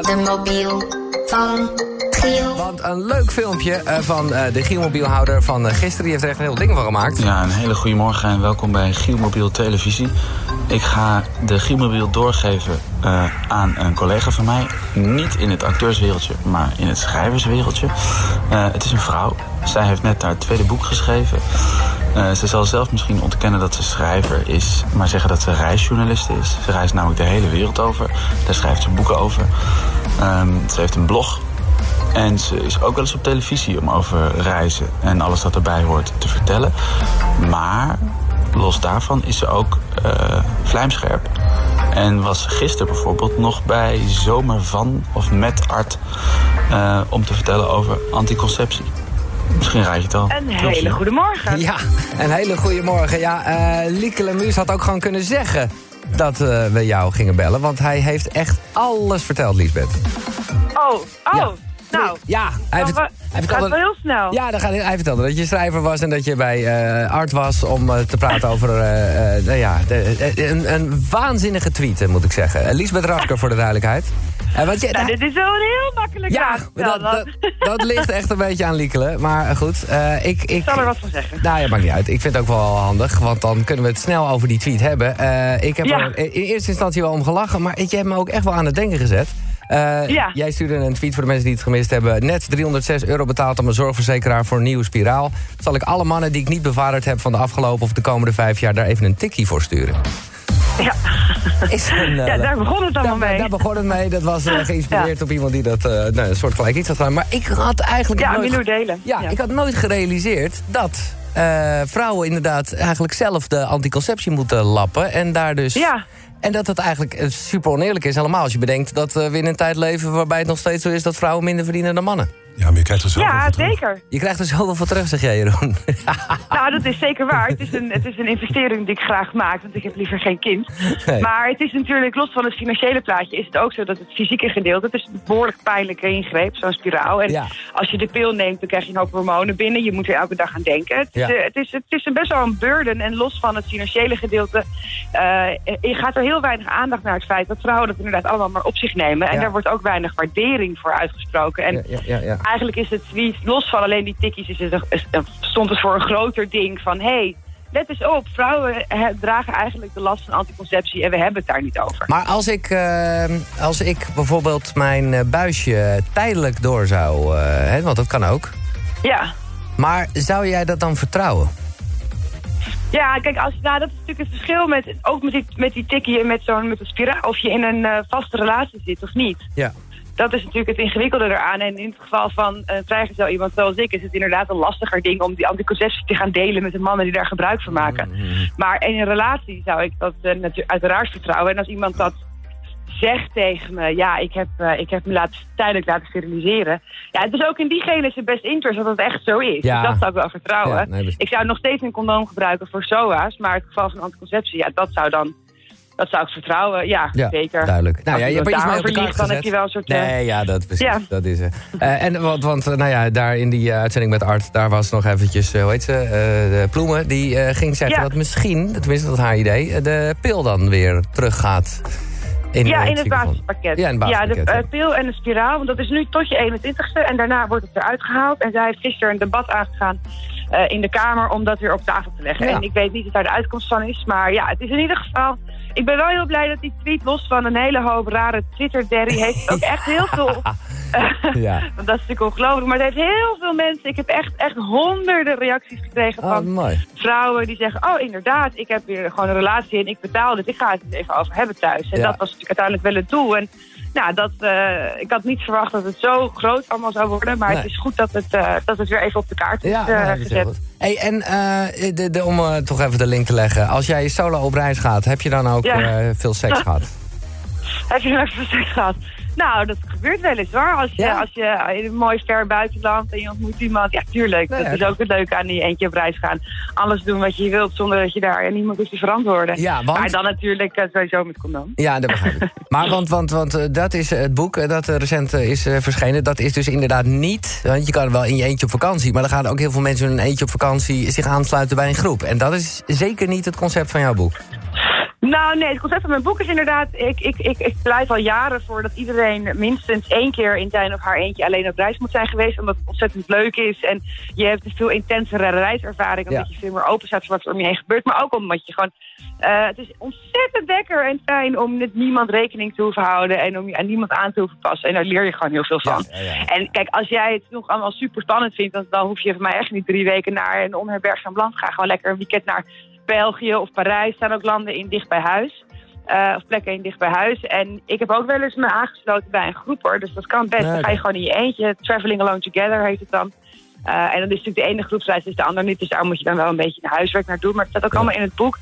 De mobiel van Giel. Want een leuk filmpje eh, van eh, de Gielmobielhouder van eh, gisteren. Die heeft er echt een heel ding van gemaakt. Ja, een hele goede morgen en welkom bij Gielmobiel Televisie. Ik ga de Gielmobiel doorgeven eh, aan een collega van mij. Niet in het acteurswereldje, maar in het schrijverswereldje. Eh, het is een vrouw. Zij heeft net haar tweede boek geschreven. Eh, ze zal zelf misschien ontkennen dat ze schrijver is, maar zeggen dat ze reisjournalist is. Ze reist namelijk de hele wereld over. Daar schrijft ze boeken over. Ehm, ze heeft een blog en ze is ook wel eens op televisie om over reizen en alles wat erbij hoort te vertellen. Maar los daarvan is ze ook eh, vlijmscherp. En was gisteren bijvoorbeeld nog bij Zomer van of met Art eh, om te vertellen over anticonceptie. Misschien raad je het al. Een hele goede morgen. Ja, een hele goede morgen. Ja, eh Lieke Lemus had ook gewoon kunnen zeggen dat eh, we jou gingen bellen. Want hij heeft echt alles verteld, Liesbeth. Oh, oh, Ja. nou. Ja, hij, wa- hij gaat vertelde... wel heel snel. Ja, dan gaat, hij hij vertelde dat je schrijver was en dat je bij eh, Art was om eh, te praten over eh, eh, nou ja, de- een, een waanzinnige tweet, moet ik zeggen. Liesbeth Rasker, voor de duidelijkheid. Want je, Nou, dit is wel een heel makkelijk ja, dat, dat, dat ligt echt een beetje aan Liekelen. Maar eh, goed, eh, ik, ik... Zal er wat van zeggen. Nou ja, maakt niet uit. Ik vind het ook wel handig, want dan kunnen we het snel over die tweet hebben. Eh, ik heb Ja. er in eerste instantie wel om gelachen, maar je hebt me ook echt wel aan het denken gezet. Ja. Jij stuurde een tweet voor de mensen die het gemist hebben. Net 306 euro betaald aan mijn zorgverzekeraar voor een nieuwe spiraal. Zal ik alle mannen die ik niet bevaderd heb van de afgelopen of de komende vijf jaar daar even een tikkie voor sturen? Ja, Is een, eh, ja daar begon het allemaal daar, mee. daar begon het mee. Dat was eh, geïnspireerd op iemand die dat eh, nou, een soort gelijk iets had gedaan. Maar ik had eigenlijk Ja, nooit... Delen. Ja, Ja. ik had nooit gerealiseerd dat vrouwen inderdaad eigenlijk zelf de anticonceptie moeten lappen. En daar dus. Ja. En dat het eigenlijk super oneerlijk is, helemaal als je bedenkt dat we in een tijd leven waarbij het nog steeds zo is dat vrouwen minder verdienen dan mannen. Ja, maar je krijgt er zoveel Ja, voor terug. zeker. Je krijgt er zoveel voor terug, zeg jij, Jeroen. Nou, dat is zeker waar. Het is, een, het is een investering die ik graag maak, want ik heb liever geen kind. Nee. Maar het is natuurlijk, los van het financiële plaatje, is het ook zo dat het fysieke gedeelte, het is een behoorlijk pijnlijke ingreep, zo'n spiraal. En Ja. als je de pil neemt, dan krijg je een hoop hormonen binnen. Je moet er elke dag aan denken. Het is, Ja. eh, het is, het is een best wel een burden. En los van het financiële gedeelte, eh, je gaat er heel weinig aandacht naar het feit dat vrouwen dat inderdaad allemaal maar op zich nemen. En Ja. daar wordt ook weinig waardering voor uitgesproken. En Ja, ja, ja, ja. Eigenlijk is het niet, los van alleen die tikkies, is het, een- is- een- stond het voor een groter ding van... hey, let eens op, vrouwen dragen eigenlijk de last van anticonceptie en we hebben het daar niet over. Maar als ik, eh, als ik bijvoorbeeld mijn eh, buisje tijdelijk door zou... eh, hè, want dat kan ook. Ja. Maar zou jij dat dan vertrouwen? Ja, kijk, als, nou, dat is natuurlijk het verschil met, ook met die, met die tikkie en met zo'n met een spiraal, of je in een vaste relatie zit of niet. Ja. Dat is natuurlijk het ingewikkelde eraan. En in het geval van uh, vrijgezel iemand zoals ik... is het inderdaad een lastiger ding om die anticonceptie te gaan delen... met de mannen die daar gebruik van maken. Maar in een relatie zou ik dat uh, natuurlijk uiteraard vertrouwen. En als iemand dat zegt tegen me... ja, ik heb, uh, ik heb me laten, tijdelijk laten steriliseren... ja, het is ook in diegene zijn best interest dat het echt zo is. Ja. Dus dat zou ik wel vertrouwen. Ja, nee, dus- Ik zou nog steeds een condoom gebruiken voor SOA's... maar het geval van anticonceptie, ja, dat zou dan... Dat zou ik vertrouwen, ja, Ja, zeker. duidelijk. Nou ja, je hebt iets mee op de kaart dan heb je wel een soort... Nee, ja, dat, precies, Ja. dat is het. Eh, en want, want eh, nou ja, daar in die eh, uitzending met Art, daar was nog eventjes, hoe heet ze, de Ploemen, die ging zeggen Ja. dat misschien, tenminste dat haar idee, de pil dan weer teruggaat. In, ja, eh, in het ziekenhuis. basispakket. Ja, in het basispakket, de ja. eh, pil en de spiraal, want dat is nu tot je 21ste en daarna wordt het eruit gehaald. En zij heeft gisteren een debat aangegaan eh, in de Kamer om dat weer op tafel te leggen. Ja. En ik weet niet wat daar de uitkomst van is, maar ja, het is in ieder geval... Ik ben wel heel blij dat die tweet, los van een hele hoop rare Twitter-derry, heeft ook echt heel veel... Ja. Want dat is natuurlijk ongelooflijk, maar het heeft heel veel mensen... Ik heb echt, echt honderden reacties gekregen Oh, van mooi. vrouwen die zeggen... oh, inderdaad, ik heb hier gewoon een relatie en ik betaal dit. Ik ga het even over hebben thuis. En Ja. dat was natuurlijk uiteindelijk wel het doel. En nou, dat, eh, ik had niet verwacht dat het zo groot allemaal zou worden. Maar Nee. het is goed dat het, eh, dat het weer even op de kaart is Ja, eh, gezet. Hey, en de, de, om toch even de link te leggen. Als jij solo op reis gaat, heb je dan ook Ja. veel seks gehad? Heb je nog even seks gehad? Nou, dat gebeurt wel eens hoor. Als je, Ja? als je in een mooi ver buitenland en je ontmoet iemand. Ja, tuurlijk. Nou dat is ook het leuke aan die eentje op reis gaan. Alles doen wat je wilt zonder dat je daar en niemand hoeft te verantwoorden. Ja, want- Maar dan natuurlijk eh, sowieso met condoom. Ja, dat begrijp ik. Maar want, want, want eh, dat is eh, het boek dat recent is verschenen. Dat is dus inderdaad niet... Want je kan wel in je eentje op vakantie... maar dan gaan ook heel veel mensen in een eentje op vakantie... zich aansluiten bij een groep. En dat is zeker niet het concept van jouw boek. Nou nee, het concept van mijn boek is inderdaad... Ik, ik, ik, ik pleit al jaren voor dat iedereen minstens één keer in zijn of haar eentje alleen op reis moet zijn geweest. Omdat het ontzettend leuk is. En je hebt een veel intensere reiservaring. Omdat Ja. je veel meer open staat voor wat er om je heen gebeurt. Maar ook omdat je gewoon... eh, het is ontzettend lekker en fijn om met niemand rekening te hoeven houden. En om je aan niemand aan te hoeven passen. En daar leer je gewoon heel veel van. Ja, ja, ja. En kijk, als jij het nog allemaal super spannend vindt... Dan, dan hoef je van mij echt niet drie weken naar een onherbergzaam land. Ga gewoon lekker een weekend naar België of Parijs. Staan ook landen in dicht bij huis. Eh, of plekken in dicht bij huis. En ik heb ook wel eens me aangesloten bij een groep hoor. Dus dat kan best. Dan ga je gewoon in je eentje. Traveling Alone Together heet het dan. Eh, en dan is natuurlijk de ene groepsreis, is de ander niet. Dus daar moet je dan wel een beetje een huiswerk naar doen. Maar het staat ook allemaal in het boek.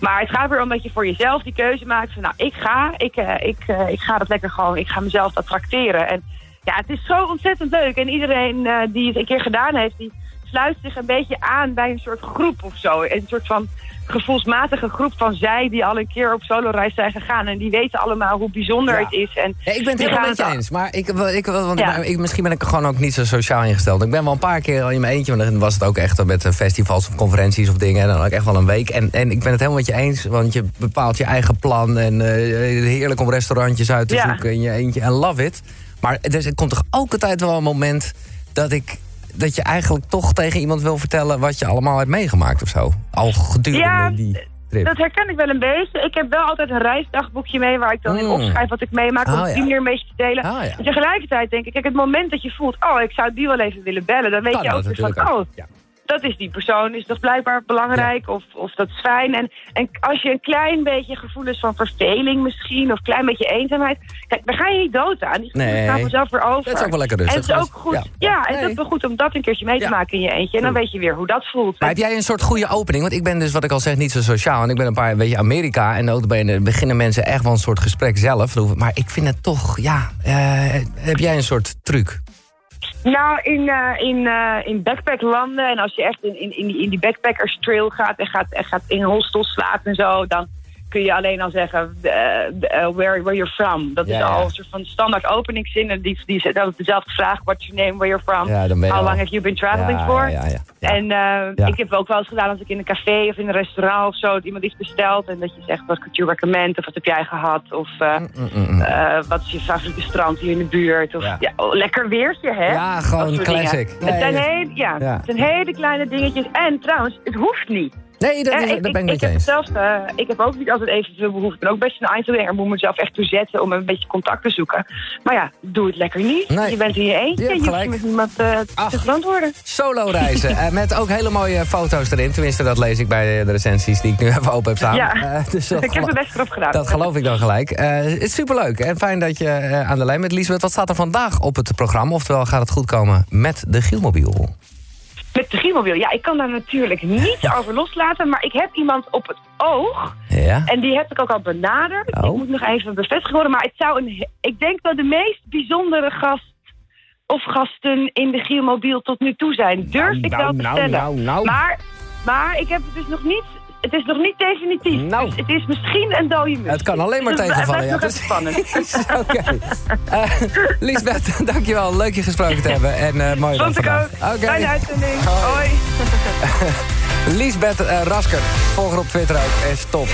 Maar het gaat weer om dat je voor jezelf die keuze maakt. Van nou, ik ga. Ik, eh, ik, ik ga dat lekker gewoon. Ik ga mezelf dat tracteren. En ja, het is zo ontzettend leuk. En iedereen die het een keer gedaan heeft, die sluit zich een beetje aan bij een soort groep of zo. Een soort van gevoelsmatige groep van zij die al een keer op soloreis zijn gegaan. En die weten allemaal hoe bijzonder Ja. het is. En Ja, ik ben het helemaal met je eens. Maar ik, ik, want Ja. ik, misschien ben ik gewoon ook niet zo sociaal ingesteld. Ik ben wel een paar keer al in mijn eentje. Maar dan was het ook echt met eh, festivals of conferenties of dingen. En dan ook echt wel een week. En, en ik ben het helemaal met je eens. Want je bepaalt je eigen plan. En eh, heerlijk om restaurantjes uit te zoeken in je eentje. En love it. Maar er er komt toch ook altijd wel een moment dat ik... Dat je eigenlijk toch tegen iemand wil vertellen wat je allemaal hebt meegemaakt of zo. Al gedurende Ja, die trip. Dat herken ik wel een beetje. Ik heb wel altijd een reisdagboekje mee waar ik dan in Mm. opschrijf wat ik meemaak. Om Ah, op ja. die manier een beetje te delen. Ah, ja. En tegelijkertijd denk ik, kijk, het moment dat je voelt, oh, ik zou die wel even willen bellen. Dan weet Kan je dat ook weer van, oh, Ja. Dat is die persoon, is toch blijkbaar belangrijk of, of dat is fijn. En, en als je een klein beetje gevoelens van verveling misschien, of een klein beetje eenzaamheid, kijk, daar ga je niet dood aan. Die Nee. gaan vanzelf weer over. Dat is ook wel lekker rustig. En het is ook goed, Ja. ja, en het Nee. is ook wel goed om dat een keertje mee te Ja. maken in je eentje. En dan weet je weer hoe dat voelt. Maar heb jij een soort goede opening? Want ik ben dus, wat ik al zeg, niet zo sociaal. En ik ben een paar, weet je, Amerika. En ook bij- beginnen mensen echt wel een soort gesprek zelf. Maar ik vind het toch, ja... eh, heb jij een soort truc? Nou, in, eh, in, eh, in backpacklanden en als je echt in, in, in, die, in die backpackers trail gaat en gaat, en gaat in hostels slaapt en zo, dan kun je alleen al zeggen eh, eh, where, where you're from. Dat Ja, is al een soort van standaard openingszinnen. Die, die, dat is dezelfde vraag, what's your name, where you're from, Ja, how al- long have you been traveling ja, for. Ja, ja, ja. Ja. En eh, ik heb ook wel eens gedaan als ik in een café of in een restaurant of zo, dat iemand iets bestelt en dat je zegt, what could you recommend, of wat heb jij gehad, of Mm, mm, mm. wat is je favoriete strand hier in de buurt, of oh, lekker weertje, hè? Ja, gewoon classic. Nee, het, zijn dat- hele, ja, Ja. het zijn hele kleine dingetjes. En trouwens, het hoeft niet. Nee, dat, is, dat ben ik heb eens. zelfs, eh, ik heb ook niet altijd evenveel behoefte. Ik ben ook best een eindselganger. moet mezelf echt toe zetten om een beetje contact te zoeken. Maar ja, doe het lekker niet. Nee. Je bent in je eentje. Je Je hoeft met niemand eh, Ach. te verantwoorden. Solo reizen. eh, met ook hele mooie foto's erin. Tenminste, dat lees ik bij de recensies die ik nu even open heb staan. Ja. Dus dat, ik heb er best erop gedaan. dat geloof ik dan gelijk. Het is superleuk en fijn dat je aan de lijn bent. Liesbeth, wat staat er vandaag op het programma? Oftewel, gaat het goed komen met de Gielmobiel? Met de Gielmobiel. Ja, ik kan daar natuurlijk niet over loslaten. Maar ik heb iemand op het oog. Ja? En die heb ik ook al benaderd. Oh. Ik moet nog even bevestigd worden. Maar het zou een, ik denk wel de meest bijzondere gast of gasten in de Gielmobiel tot nu toe zijn. Durf ik wel te stellen. nou, nou. Maar, maar ik heb het dus nog niet... Het is nog niet definitief. Nou. Dus het is misschien een dode. Het kan alleen maar Dus het tegenvallen, ja. nog even spannend. Oké. Eh, Liesbeth, dankjewel. Leuk je gesproken te hebben. En eh mooie dag vandaag. ook. Oké. Fijne uitzending. Hoi. Hoi. Liesbeth eh, Rasker. Volg haar op Twitter ook. Is top.